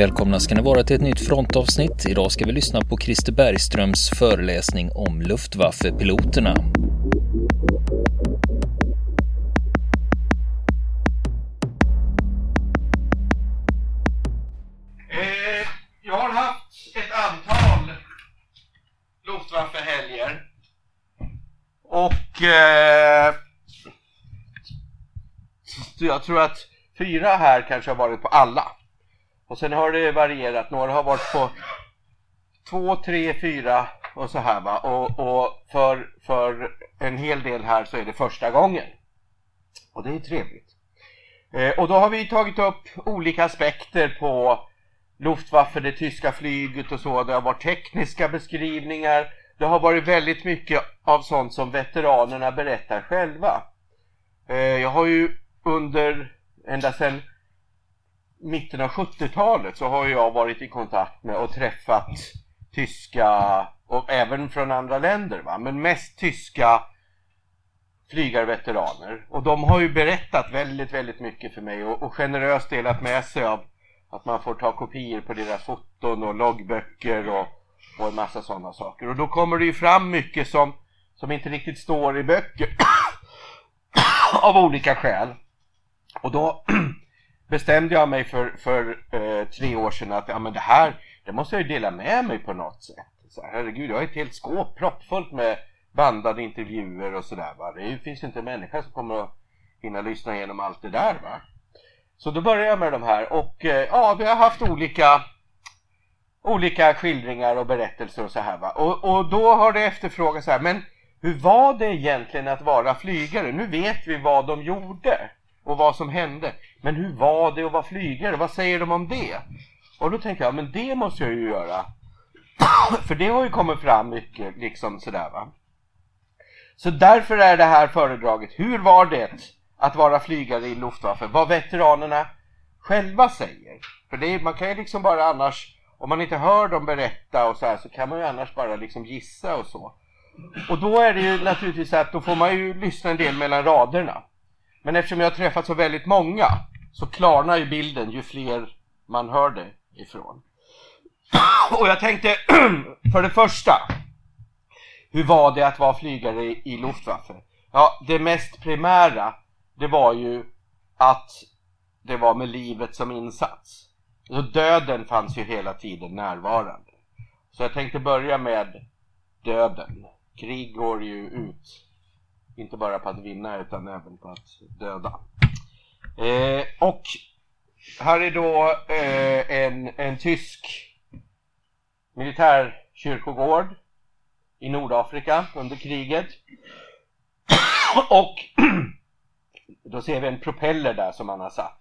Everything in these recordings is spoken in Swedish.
Välkomna ska ni vara till ett nytt frontavsnitt. Idag ska vi lyssna på Christer Bergströms föreläsning om Luftwaffe-piloterna. Eh, jag har haft ett antal Luftwaffe-helger. Och eh, jag tror att fyra här kanske har varit på alla. Och sen har det varierat. Några har varit på två, tre, fyra och så här va. Och, och för, för en hel del här så är det första gången. Och det är trevligt. Eh, och då har vi tagit upp olika aspekter på Luftwaffe, det tyska flyget och så. Det har varit tekniska beskrivningar. Det har varit väldigt mycket av sånt som veteranerna berättar själva. Eh, jag har ju under, ända sedan mitten av 70-talet så har jag varit i kontakt med och träffat tyska och även från andra länder va, men mest tyska flygarveteraner. Och de har ju berättat väldigt, väldigt mycket för mig och, och generöst delat med sig av att man får ta kopior på deras foton och loggböcker och, och en massa sådana saker. Och då kommer det ju fram mycket som, som inte riktigt står i böcker av olika skäl. Och då bestämde jag mig för, för eh, tre år sedan att ja, men det här det måste jag ju dela med mig på något sätt. Så, herregud, jag har ett helt skåp proppfullt med bandade intervjuer och sådär. Det finns ju inte en människa som kommer att hinna lyssna igenom allt det där. va. Så då började jag med de här och eh, ja, vi har haft olika olika skildringar och berättelser och så här va. Och, och då har det efterfrågats så här, men hur var det egentligen att vara flygare? Nu vet vi vad de gjorde och vad som hände. Men hur var det att vara flygare? Vad säger de om det? Och då tänker jag, men det måste jag ju göra. För det har ju kommit fram mycket liksom sådär va. Så därför är det här föredraget, hur var det att vara flygare i Luftwaffe? Vad veteranerna själva säger. För det är, man kan ju liksom bara annars, om man inte hör dem berätta och så här, så kan man ju annars bara liksom gissa och så. Och då är det ju naturligtvis så att då får man ju lyssna en del mellan raderna. Men eftersom jag har träffat så väldigt många så klarnar ju bilden ju fler man hör det ifrån. Och jag tänkte för det första, hur var det att vara flygare i Luftwaffe? Ja, det mest primära, det var ju att det var med livet som insats. Så döden fanns ju hela tiden närvarande. Så jag tänkte börja med döden. Krig går ju ut, inte bara på att vinna utan även på att döda. Eh, och här är då eh, en, en tysk militärkyrkogård i Nordafrika under kriget. och då ser vi en propeller där som man har satt.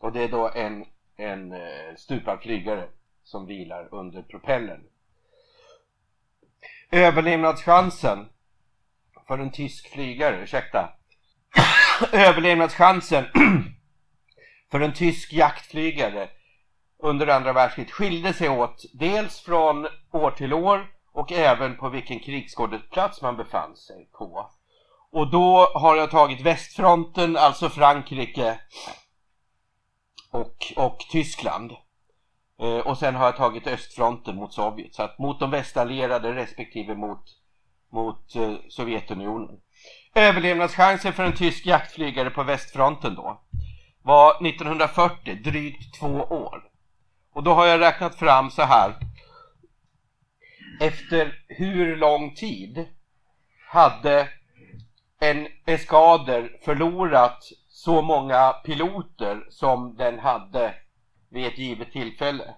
Och det är då en, en eh, stupad flygare som vilar under propellern. Överlevnadschansen för en tysk flygare, ursäkta. Överlevnadschansen för en tysk jaktflygare under andra världskriget skilde sig åt dels från år till år och även på vilken krigsskådeplats man befann sig på. Och då har jag tagit västfronten, alltså Frankrike och, och Tyskland. Eh, och sen har jag tagit östfronten mot Sovjet, så att mot de västallierade respektive mot, mot eh, Sovjetunionen. Överlevnadschansen för en tysk jaktflygare på västfronten då var 1940 drygt två år. Och då har jag räknat fram så här. Efter hur lång tid hade en eskader förlorat så många piloter som den hade vid ett givet tillfälle.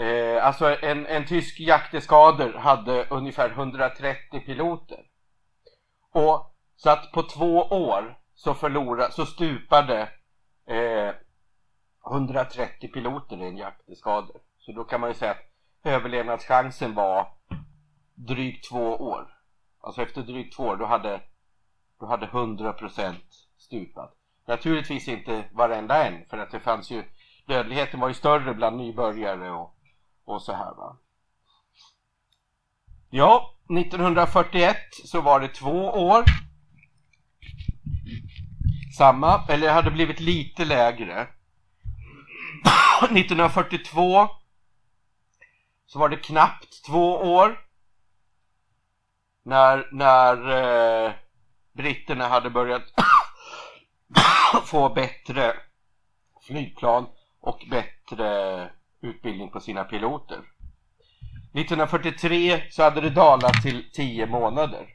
Eh, Eh, alltså en, en tysk jakteskader hade ungefär 130 piloter. Och så att på två år så förlorade, så stupade eh, 130 piloter i en jakteskader. Så då kan man ju säga att överlevnadschansen var drygt två år. Alltså efter drygt två år då hade, då hade 100% stupat. Naturligtvis inte varenda en för att det fanns ju dödligheten var ju större bland nybörjare och, och så här va. Ja, 1941 så var det två år. Samma, eller det hade blivit lite lägre. 1942 så var det knappt två år när, när eh, britterna hade börjat få bättre flygplan och bättre utbildning på sina piloter. 1943 så hade det dalat till 10 månader.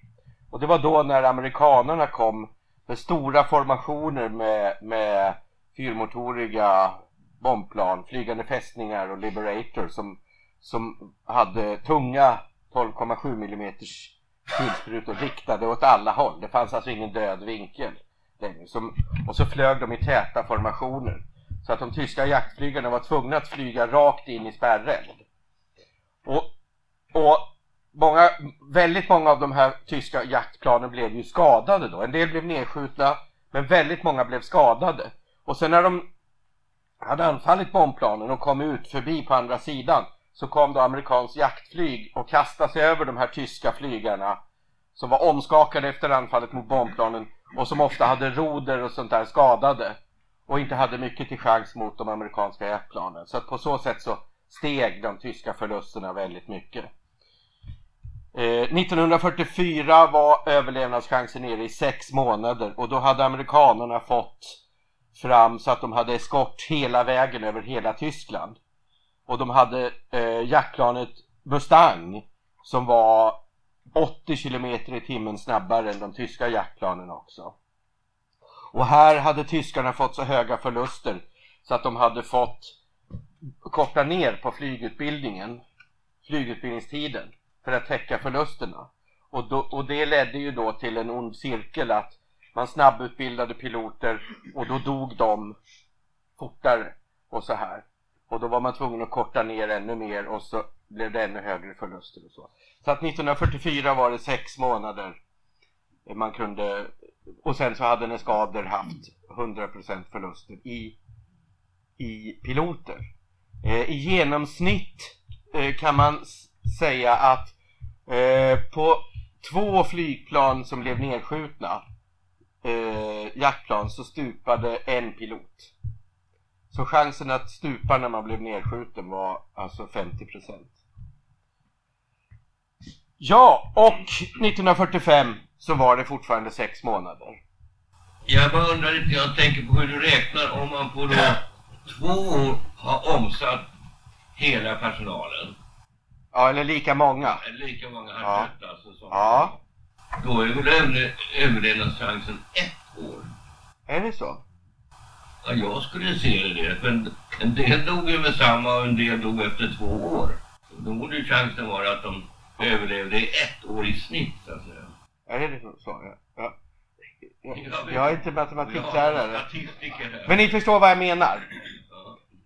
Och det var då när amerikanerna kom med stora formationer med, med fyrmotoriga bombplan, flygande fästningar och Liberator som, som hade tunga 12,7 mm kulsprutor riktade åt alla håll. Det fanns alltså ingen död vinkel. Som, och så flög de i täta formationer. Så att de tyska jaktflygarna var tvungna att flyga rakt in i spärreld. Och, och många, väldigt många av de här tyska jaktplanen blev ju skadade då. En del blev nedskjutna, men väldigt många blev skadade. Och sen när de hade anfallit bombplanen och kom ut förbi på andra sidan så kom då amerikanskt jaktflyg och kastade sig över de här tyska flygarna som var omskakade efter anfallet mot bombplanen och som ofta hade roder och sånt där skadade och inte hade mycket till chans mot de amerikanska jaktplanen. Så att på så sätt så steg de tyska förlusterna väldigt mycket. Eh, 1944 var överlevnadschansen nere i sex månader och då hade amerikanerna fått fram så att de hade eskort hela vägen över hela Tyskland. Och de hade eh, jaktplanet Mustang som var 80 km i timmen snabbare än de tyska jaktplanen också. Och här hade tyskarna fått så höga förluster så att de hade fått korta ner på flygutbildningen, flygutbildningstiden för att täcka förlusterna. Och, då, och det ledde ju då till en ond cirkel att man snabbutbildade piloter och då dog de fortare och så här. Och då var man tvungen att korta ner ännu mer och så blev det ännu högre förluster och så. Så att 1944 var det sex månader man kunde och sen så hade Neskader haft 100% förluster i, i piloter. Eh, I genomsnitt eh, kan man säga att eh, på två flygplan som blev nedskjutna eh, jaktplan så stupade en pilot. Så chansen att stupa när man blev nedskjuten var alltså 50% Ja, och 1945 så var det fortfarande sex månader. Jag bara undrar lite, jag tänker på hur du räknar om man på då två år har omsatt hela personalen. Ja, eller lika många. Eller lika många har Ja. alltså. Som, Ja, Då är väl överle- överlevnadschansen ett år. är det så? Ja, jag skulle se det. För en, en del dog ju med samma och en del dog efter två år. Då borde ju chansen vara att de överlevde i ett år i snitt, så Är det så? så ja. Ja. Jag, jag är inte matematiklärare. Men ni förstår vad jag menar?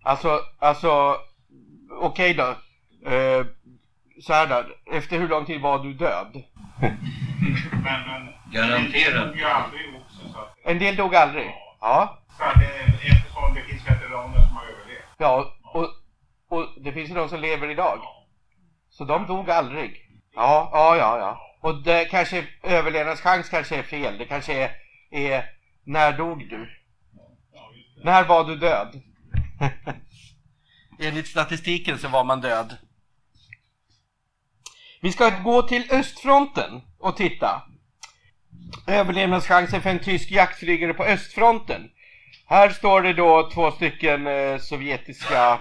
Alltså, alltså, okej då. Eh, så här då. Efter hur lång tid var du död? Men, men Garanterat. Det tog ju aldrig också så att, En del dog aldrig. Ja. så att det, eftersom det finns veteraner som har överlevt. Ja, och, och det finns ju de som lever idag. Så de dog aldrig. Ja, ja, ja, ja. Och det kanske, överlevnadschans kanske är fel. Det kanske är, är när dog du? När var du död? Enligt statistiken så var man död. Vi ska gå till östfronten och titta. Överlevnadschansen för en tysk jaktflygare på östfronten. Här står det då två stycken eh, sovjetiska,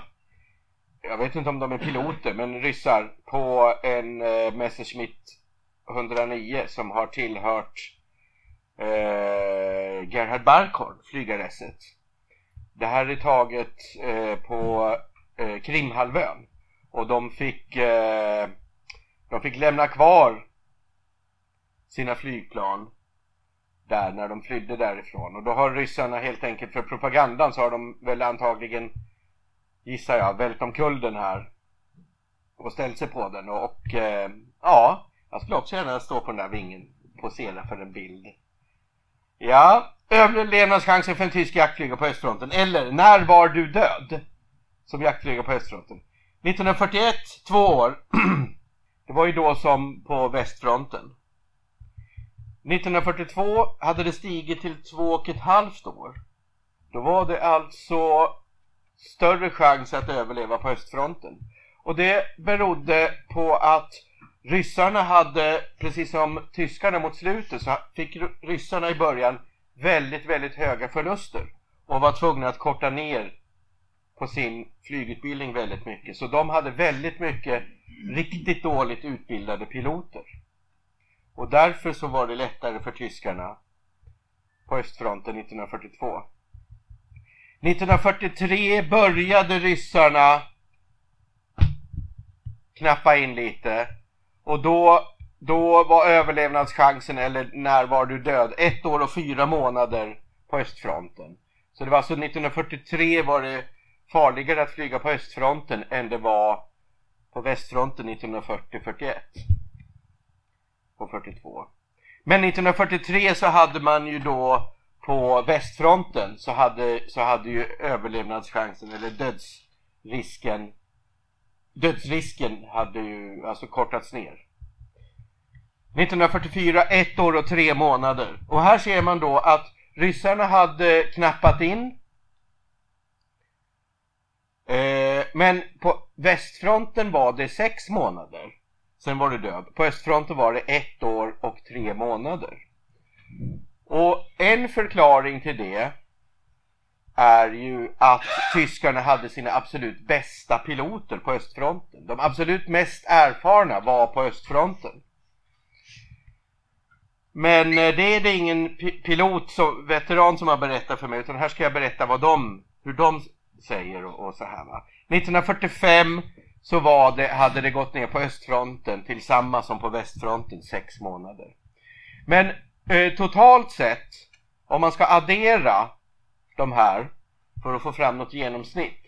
jag vet inte om de är piloter, men ryssar på en eh, Messerschmitt 109 som har tillhört eh, Gerhard Barkhorn, flygaresset. Det här är taget eh, på eh, Krimhalvön. Och de fick, eh, de fick lämna kvar sina flygplan där när de flydde därifrån. Och då har ryssarna helt enkelt för propagandan så har de väl antagligen gissar jag vält omkull den här och ställt sig på den. Och, och eh, ja jag skulle också gärna stå på den där vingen posera för en bild ja överlevnadschansen för en tysk jaktflygare på östfronten eller när var du död som jaktflygare på östfronten 1941 två år det var ju då som på västfronten 1942 hade det stigit till två och ett halvt år. Då var det alltså större chans att överleva på östfronten. Och det berodde på att ryssarna hade, precis som tyskarna mot slutet, så fick ryssarna i början väldigt, väldigt höga förluster och var tvungna att korta ner på sin flygutbildning väldigt mycket. Så de hade väldigt mycket riktigt dåligt utbildade piloter. Och därför så var det lättare för tyskarna på östfronten 1942. 1943 började ryssarna knappa in lite och då, då var överlevnadschansen, eller när var du död, ett år och fyra månader på östfronten. Så det var alltså 1943 var det farligare att flyga på östfronten än det var på västfronten 1940-41 och 42. Men 1943 så hade man ju då på västfronten så hade, så hade ju överlevnadschansen eller dödsrisken dödsrisken hade ju alltså kortats ner. 1944, ett år och tre månader. Och här ser man då att ryssarna hade knappat in. Eh, men på västfronten var det sex månader. Sen var det död. På östfronten var det ett år och tre månader. Och en förklaring till det är ju att tyskarna hade sina absolut bästa piloter på östfronten. De absolut mest erfarna var på östfronten. Men eh, det är det ingen pilot, som, veteran som har berättat för mig utan här ska jag berätta vad de, hur de säger och, och så här va. 1945 så var det, hade det gått ner på östfronten till samma som på västfronten, sex månader. Men eh, totalt sett, om man ska addera de här för att få fram något genomsnitt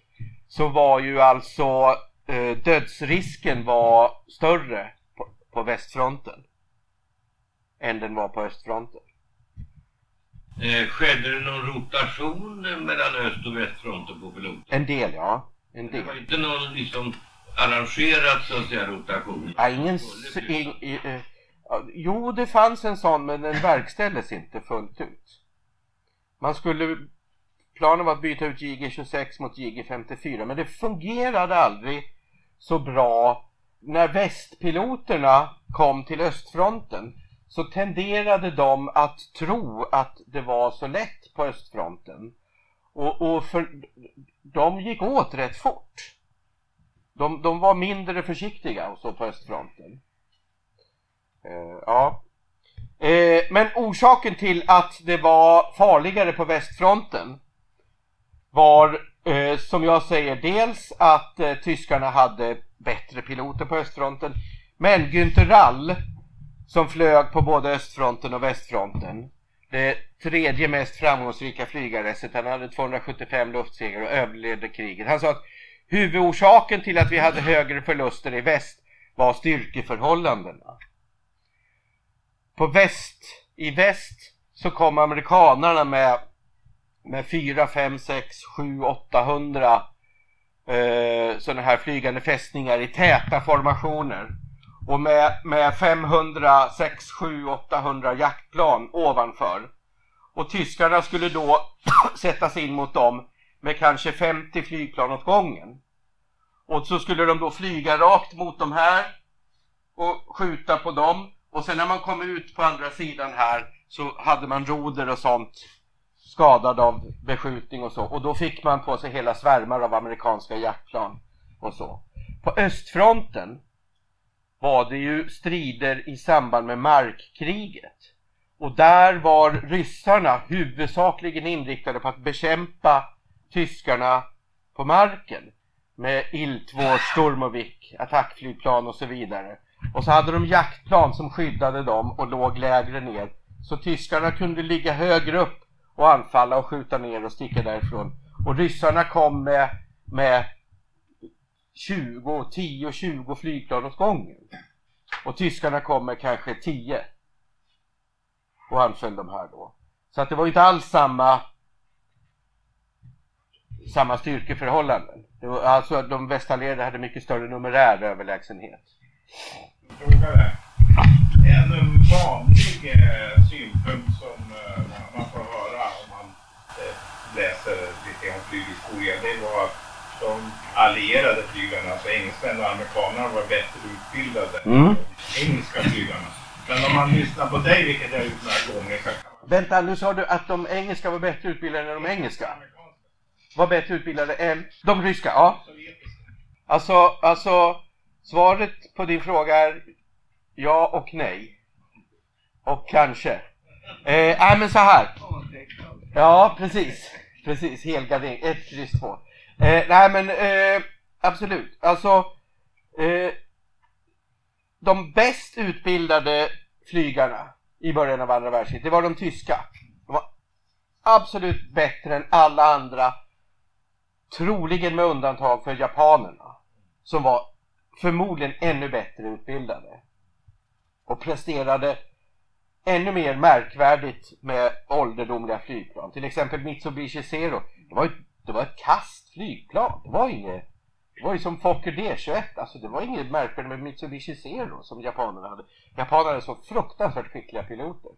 så var ju alltså eh, dödsrisken var större på, på västfronten än den var på östfronten. Eh, skedde det någon rotation mellan öst och västfronten på piloten? En del, ja. En del. Det var inte någon liksom arrangerat så att säga rotation? Ja, ingen... In, i, eh, jo, det fanns en sån men den verkställdes inte fullt ut. Man skulle... Planen var att byta ut JG26 mot JG54 men det fungerade aldrig så bra när västpiloterna kom till östfronten så tenderade de att tro att det var så lätt på östfronten. Och, och för, de gick åt rätt fort. De, de var mindre försiktiga och så på östfronten. Eh, ja. Eh, men orsaken till att det var farligare på västfronten var eh, som jag säger dels att eh, tyskarna hade bättre piloter på östfronten men Günther Rall som flög på både östfronten och västfronten. Det tredje mest framgångsrika flygarreset. Han hade 275 luftsegrar och överlevde kriget. Han sa att huvudorsaken till att vi hade högre förluster i väst var styrkeförhållandena. På väst, i väst så kom amerikanarna med, med 4, 5, 6, 7, 800 eh, sådana här flygande fästningar i täta formationer och med, med 500, 6, 7, 800 jaktplan ovanför. Och tyskarna skulle då sättas in mot dem med kanske 50 flygplan åt gången. Och så skulle de då flyga rakt mot de här och skjuta på dem. Och sen när man kom ut på andra sidan här så hade man roder och sånt skadad av beskjutning och så. Och då fick man på sig hela svärmar av amerikanska jaktplan och så. På östfronten var det ju strider i samband med markkriget. Och där var ryssarna huvudsakligen inriktade på att bekämpa tyskarna på marken med Ilt-2, Sturmovik, attackflygplan och så vidare. Och så hade de jaktplan som skyddade dem och låg lägre ner. Så tyskarna kunde ligga högre upp och anfalla och skjuta ner och sticka därifrån. Och ryssarna kom med, med 20, 10 20 flygplan åt gången. Och tyskarna kom med kanske 10. Och anföll de här då. Så att det var inte alls samma samma styrkeförhållanden. Det var, alltså de västallierade hade mycket större numerär överlägsenhet. Fråga där. En vanlig eh, synpunkt som läste lite om flyghistoria, det var att de allierade flygarna, alltså engelsmän och amerikanerna var bättre utbildade Mm. än de engelska flygarna. Men om man lyssnar på dig, vilket jag har gjort några gånger, så kan man Vänta, nu sa du att de engelska var bättre utbildade än de engelska? Var bättre utbildade än de ryska? Ja. Alltså, alltså, svaret på din fråga är ja och nej. Och kanske. Eh, nej men så här. Ja, precis. Precis, helgardering. Ett, kryss, två. Eh, nej men eh, absolut. Alltså, eh, de bäst utbildade flygarna i början av andra världskriget, det var de tyska. De var absolut bättre än alla andra. Troligen med undantag för japanerna. Som var förmodligen ännu bättre utbildade. Och presterade ännu mer märkvärdigt med ålderdomliga flygplan. Till exempel Mitsubishi Zero. Det var ett, det var ett kast flygplan. Det var inget det var ju som Fokker D21, alltså det var inget märkvärdigt med Mitsubishi Zero som japanerna hade. Japanerna hade så fruktansvärt skickliga piloter.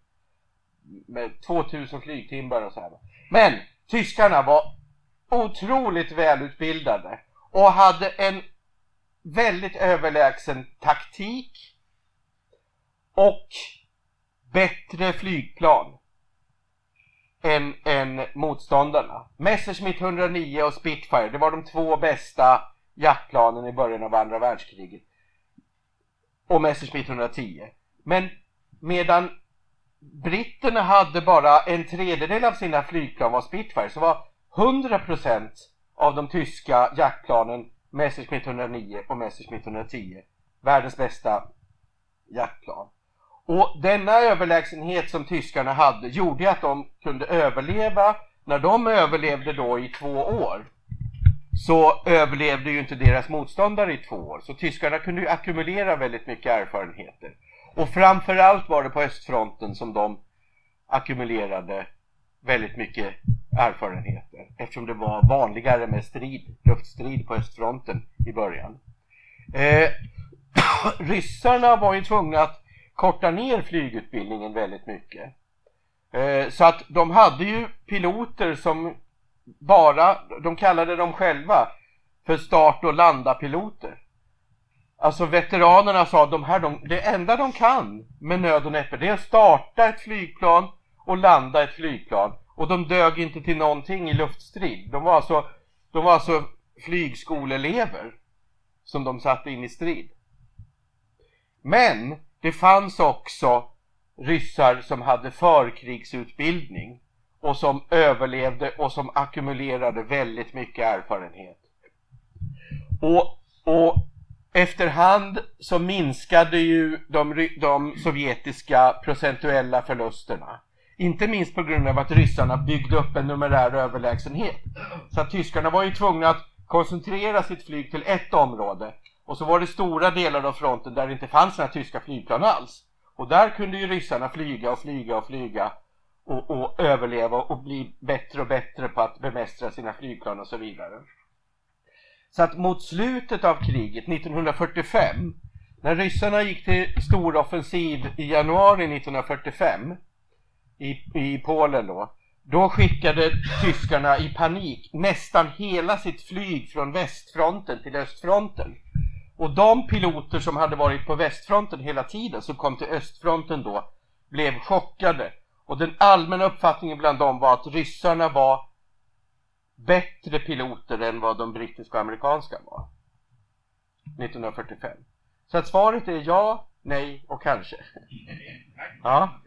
Med 2000 flygtimmar och så här. Men tyskarna var otroligt välutbildade och hade en väldigt överlägsen taktik och bättre flygplan än, än motståndarna. Messerschmitt 109 och Spitfire, det var de två bästa jaktplanen i början av andra världskriget. Och Messerschmitt 110. Men medan britterna hade bara en tredjedel av sina flygplan var Spitfire så var 100% av de tyska jaktplanen Messerschmitt 109 och Messerschmitt 110 världens bästa jaktplan. Och denna överlägsenhet som tyskarna hade gjorde att de kunde överleva. När de överlevde då i två år så överlevde ju inte deras motståndare i två år. Så tyskarna kunde ju ackumulera väldigt mycket erfarenheter. Och framförallt var det på östfronten som de ackumulerade väldigt mycket erfarenheter. Eftersom det var vanligare med strid, luftstrid på östfronten i början. Eh, ryssarna var ju tvungna att korta ner flygutbildningen väldigt mycket. Eh, så att de hade ju piloter som bara, de kallade dem själva för start och landa piloter. Alltså veteranerna sa de här, de, det enda de kan med nöd och näppe det är att starta ett flygplan och landa ett flygplan. Och de dög inte till någonting i luftstrid. De var alltså, de var alltså flygskoleelever som de satte in i strid. Men det fanns också ryssar som hade förkrigsutbildning och som överlevde och som ackumulerade väldigt mycket erfarenhet. Och, och efterhand så minskade ju de, de sovjetiska procentuella förlusterna. Inte minst på grund av att ryssarna byggde upp en numerär överlägsenhet. Så att tyskarna var ju tvungna att koncentrera sitt flyg till ett område. Och så var det stora delar av fronten där det inte fanns några tyska flygplan alls. Och där kunde ju ryssarna flyga och flyga och flyga och, och överleva och bli bättre och bättre på att bemästra sina flygplan och så vidare. Så att mot slutet av kriget 1945 när ryssarna gick till storoffensiv i januari 1945 i, i Polen då då skickade tyskarna i panik nästan hela sitt flyg från västfronten till östfronten. Och de piloter som hade varit på västfronten hela tiden som kom till östfronten då blev chockade. Och den allmänna uppfattningen bland dem var att ryssarna var bättre piloter än vad de brittiska och amerikanska var. 1945. Så att svaret är ja, nej och kanske. Ja.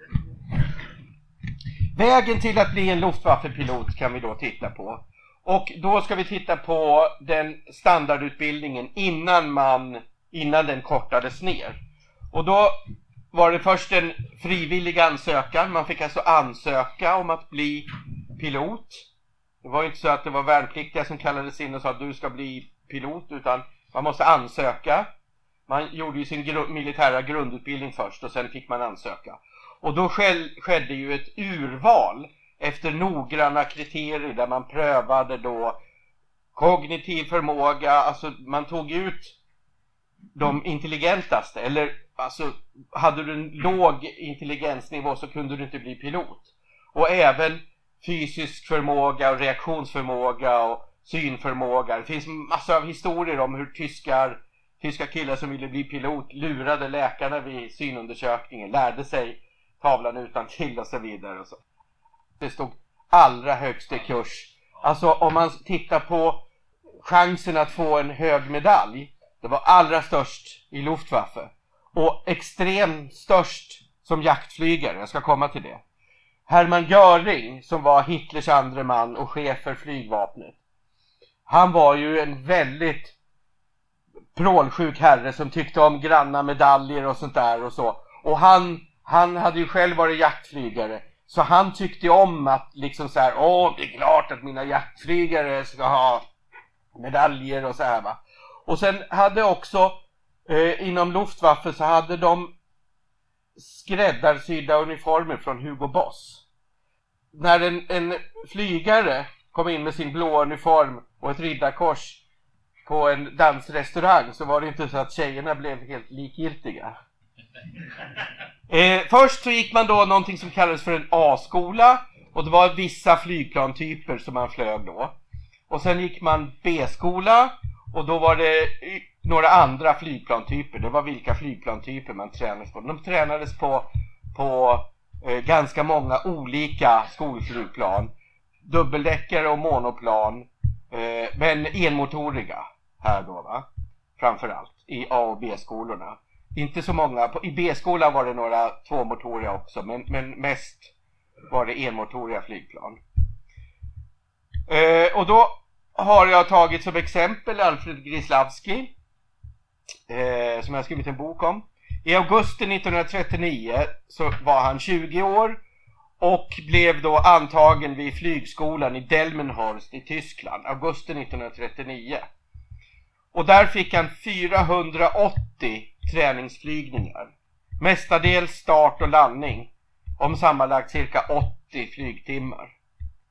Vägen till att bli en Luftwaffe-pilot kan vi då titta på. Och då ska vi titta på den standardutbildningen innan man, innan den kortades ner. Och då var det först en frivillig ansökan. Man fick alltså ansöka om att bli pilot. Det var inte så att det var värnpliktiga som kallades in och sa att du ska bli pilot utan man måste ansöka. Man gjorde ju sin gru militära grundutbildning först och sen fick man ansöka. Och då skedde ju ett urval efter noggranna kriterier där man prövade då kognitiv förmåga, alltså man tog ut de intelligentaste eller alltså hade du en låg intelligensnivå så kunde du inte bli pilot. Och även fysisk förmåga och reaktionsförmåga och synförmåga. Det finns massor av historier om hur tyskar, tyska killar som ville bli pilot lurade läkarna vid synundersökningen, lärde sig tavlan utan till och så vidare. Och så. Det stod allra högst i kurs. Alltså om man tittar på chansen att få en hög medalj. Det var allra störst i Luftwaffe. Och extremt störst som jaktflygare. Jag ska komma till det. Hermann Göring som var Hitlers andre man och chef för flygvapnet. Han var ju en väldigt prålsjuk herre som tyckte om granna medaljer och sånt där och så. Och han, han hade ju själv varit jaktflygare. Så han tyckte om att liksom så här, åh det är klart att mina jaktflygare ska ha medaljer och så här va. Och sen hade också eh, inom Luftwaffe så hade de skräddarsydda uniformer från Hugo Boss. När en, en flygare kom in med sin blå uniform och ett riddarkors på en dansrestaurang så var det inte så att tjejerna blev helt likgiltiga. Eh, först så gick man då någonting som kallades för en A-skola och det var vissa flygplantyper som man flög då. Och sen gick man B-skola och då var det några andra flygplantyper. Det var vilka flygplantyper man tränades på. De tränades på, på eh, ganska många olika skolflygplan. Dubbeldäckare och monoplan. Eh, men enmotoriga här då va. Framförallt i A och B-skolorna. Inte så många. I B-skolan var det några tvåmotoriga också. Men, men mest var det enmotoriga flygplan. Eh, och då har jag tagit som exempel Alfred Grislavski eh, som jag skrivit en bok om. I augusti 1939 så var han 20 år och blev då antagen vid flygskolan i Delmenhorst i Tyskland, augusti 1939. Och där fick han 480 träningsflygningar. Mestadels start och landning om sammanlagt cirka 80 flygtimmar.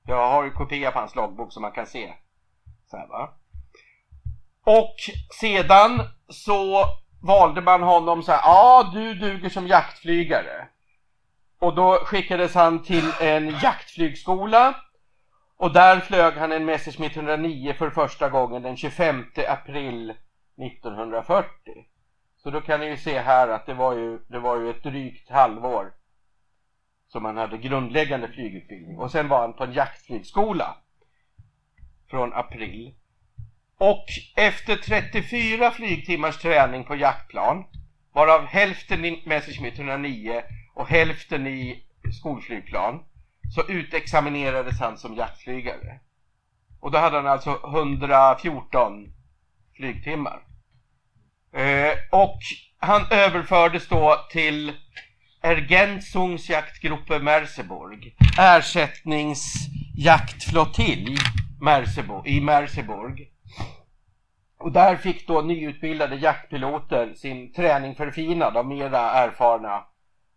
Jag har ju kopia på hans loggbok som man kan se. Så här, va? Och sedan så valde man honom så här, ja du duger som jaktflygare. Och då skickades han till en jaktflygskola och där flög han en Messerschmitt 109 för första gången den 25 april 1940. Så då kan ni ju se här att det var ju, det var ju ett drygt halvår som han hade grundläggande flygutbildning. Och sen var han på en jaktflygskola från april och efter 34 flygtimmars träning på jaktplan, varav hälften i Messerschmitt 109 och hälften i skolflygplan, så utexaminerades han som jaktflygare. Och då hade han alltså 114 flygtimmar. Eh, och han överfördes då till Ergänzungsjaktgruppe Merseburg, ersättningsjaktflottilj i Merseburg. Och där fick då nyutbildade jaktpiloter sin träning förfinad av mera erfarna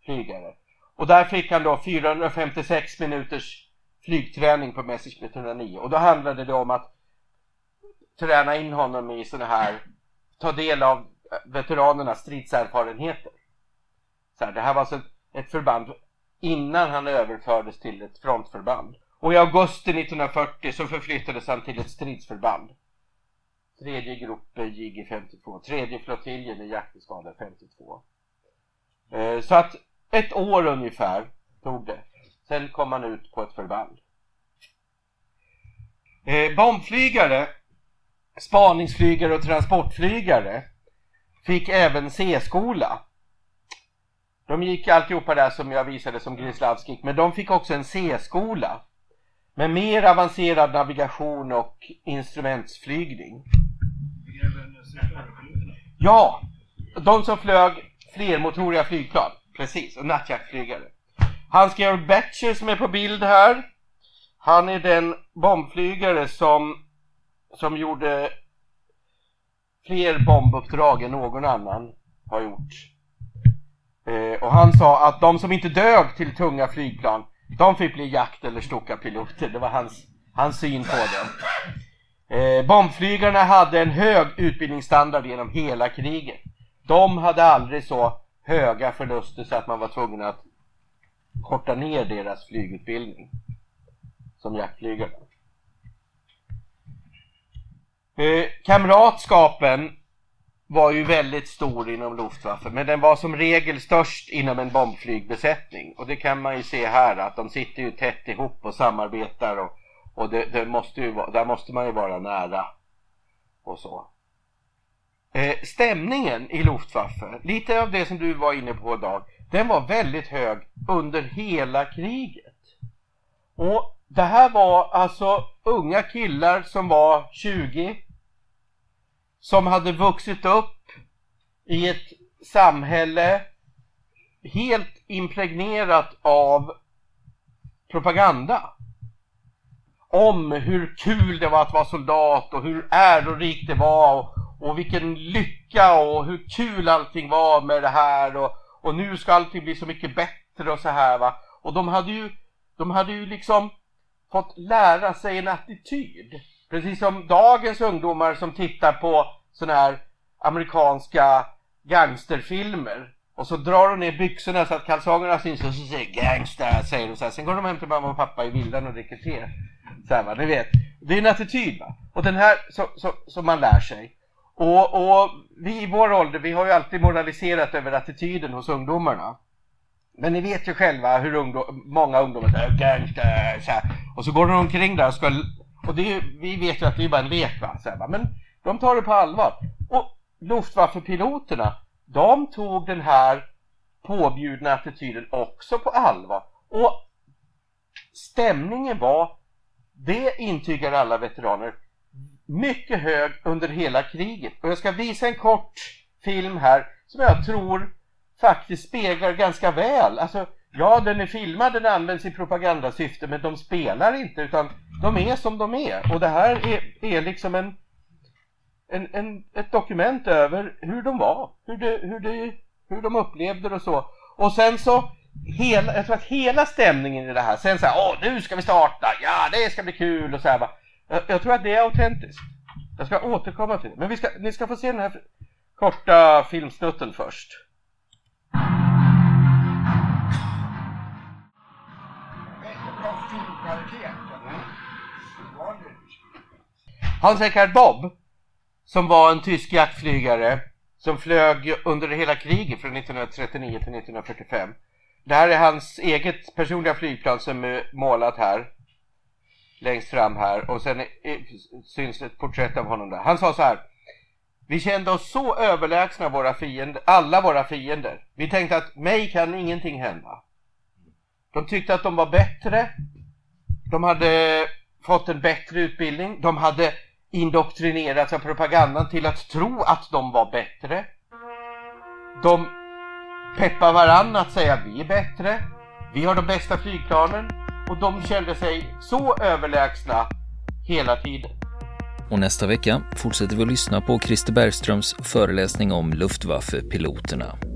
flygare. Och där fick han då 456 minuters flygträning på Messerschmitt 109 och då handlade det om att träna in honom i sådana här, ta del av eh, veteranernas stridserfarenheter. Så här, det här var alltså ett förband innan han överfördes till ett frontförband. Och i augusti 1940 så förflyttades han till ett stridsförband. Tredje gruppen eh, JG 52. Tredje flottiljen i jakteskada 52. Eh, så att ett år ungefär tog det. Sen kom han ut på ett förband. Eh, bombflygare, spaningsflygare och transportflygare fick även C-skola. De gick alltihopa där som jag visade som Grislavski men de fick också en C-skola med mer avancerad navigation och instrumentsflygning. Ja, de som flög flermotoriga flygplan. Precis, och nattjaktflygare. Hans-Georg Betcher som är på bild här. Han är den bombflygare som, som gjorde fler bombuppdrag än någon annan har gjort. Eh, och han sa att de som inte dög till tunga flygplan, de fick bli jakt eller stockarpiloter. Det var hans, hans syn på det. Eh, bombflygarna hade en hög utbildningsstandard genom hela kriget. De hade aldrig så höga förluster så att man var tvungen att korta ner deras flygutbildning. som jaktflygarna. Eh, kamratskapen var ju väldigt stor inom Luftwaffe men den var som regel störst inom en bombflygbesättning och det kan man ju se här att de sitter ju tätt ihop och samarbetar och, och det, det måste ju, där måste man ju vara nära och så. Eh, stämningen i Luftwaffe, lite av det som du var inne på idag, den var väldigt hög under hela kriget. Och det här var alltså unga killar som var 20 som hade vuxit upp i ett samhälle helt impregnerat av propaganda om hur kul det var att vara soldat och hur ärorikt det var och, och vilken lycka och hur kul allting var med det här och, och nu ska allting bli så mycket bättre och så här va. Och de hade ju, de hade ju liksom fått lära sig en attityd. Precis som dagens ungdomar som tittar på sådana här amerikanska gangsterfilmer. Och så drar de ner byxorna så att kalsongerna syns och så säger gangster, säger de så här. Sen går de hem till mamma och pappa i villan och dricker te. Så här, va? Ni vet, det är en attityd va. Och den här som man lär sig. Och, och vi i vår ålder, vi har ju alltid moraliserat över attityden hos ungdomarna. Men ni vet ju själva hur ungdom, många ungdomar säger gangster, så här. Och så går de omkring där och ska, och det är, vi vet ju att det är bara en lek va. Så här. Men de tar det på allvar. Och Luftwaffe-piloterna, de tog den här påbjudna attityden också på allvar. Och stämningen var, det intygar alla veteraner, mycket hög under hela kriget. Och jag ska visa en kort film här som jag tror faktiskt speglar ganska väl. Alltså, ja, den är filmad, den används i propagandasyfte, men de spelar inte utan de är som de är. Och det här är, är liksom en, en, en, ett dokument över hur de var, hur, det, hur, det, hur de upplevde det och så. Och sen så, hela, jag tror att hela stämningen i det här, sen så här, åh nu ska vi starta, ja det ska bli kul och så här, jag, jag tror att det är autentiskt. Jag ska återkomma till det, men vi ska, ni ska få se den här korta filmsnutten först. Hans-Eckhard Bob, som var en tysk jaktflygare som flög under hela kriget från 1939 till 1945. Det här är hans eget personliga flygplan som är målat här. Längst fram här och sen syns ett porträtt av honom där. Han sa så här. Vi kände oss så överlägsna våra fiender, alla våra fiender. Vi tänkte att mig kan ingenting hända. De tyckte att de var bättre. De hade fått en bättre utbildning. De hade indoktrinerats av propagandan till att tro att de var bättre. De peppar varann att säga vi är bättre. Vi har de bästa flygplanen. Och de kände sig så överlägsna hela tiden. Och nästa vecka fortsätter vi att lyssna på Christer Bergströms föreläsning om Luftwaffe-piloterna.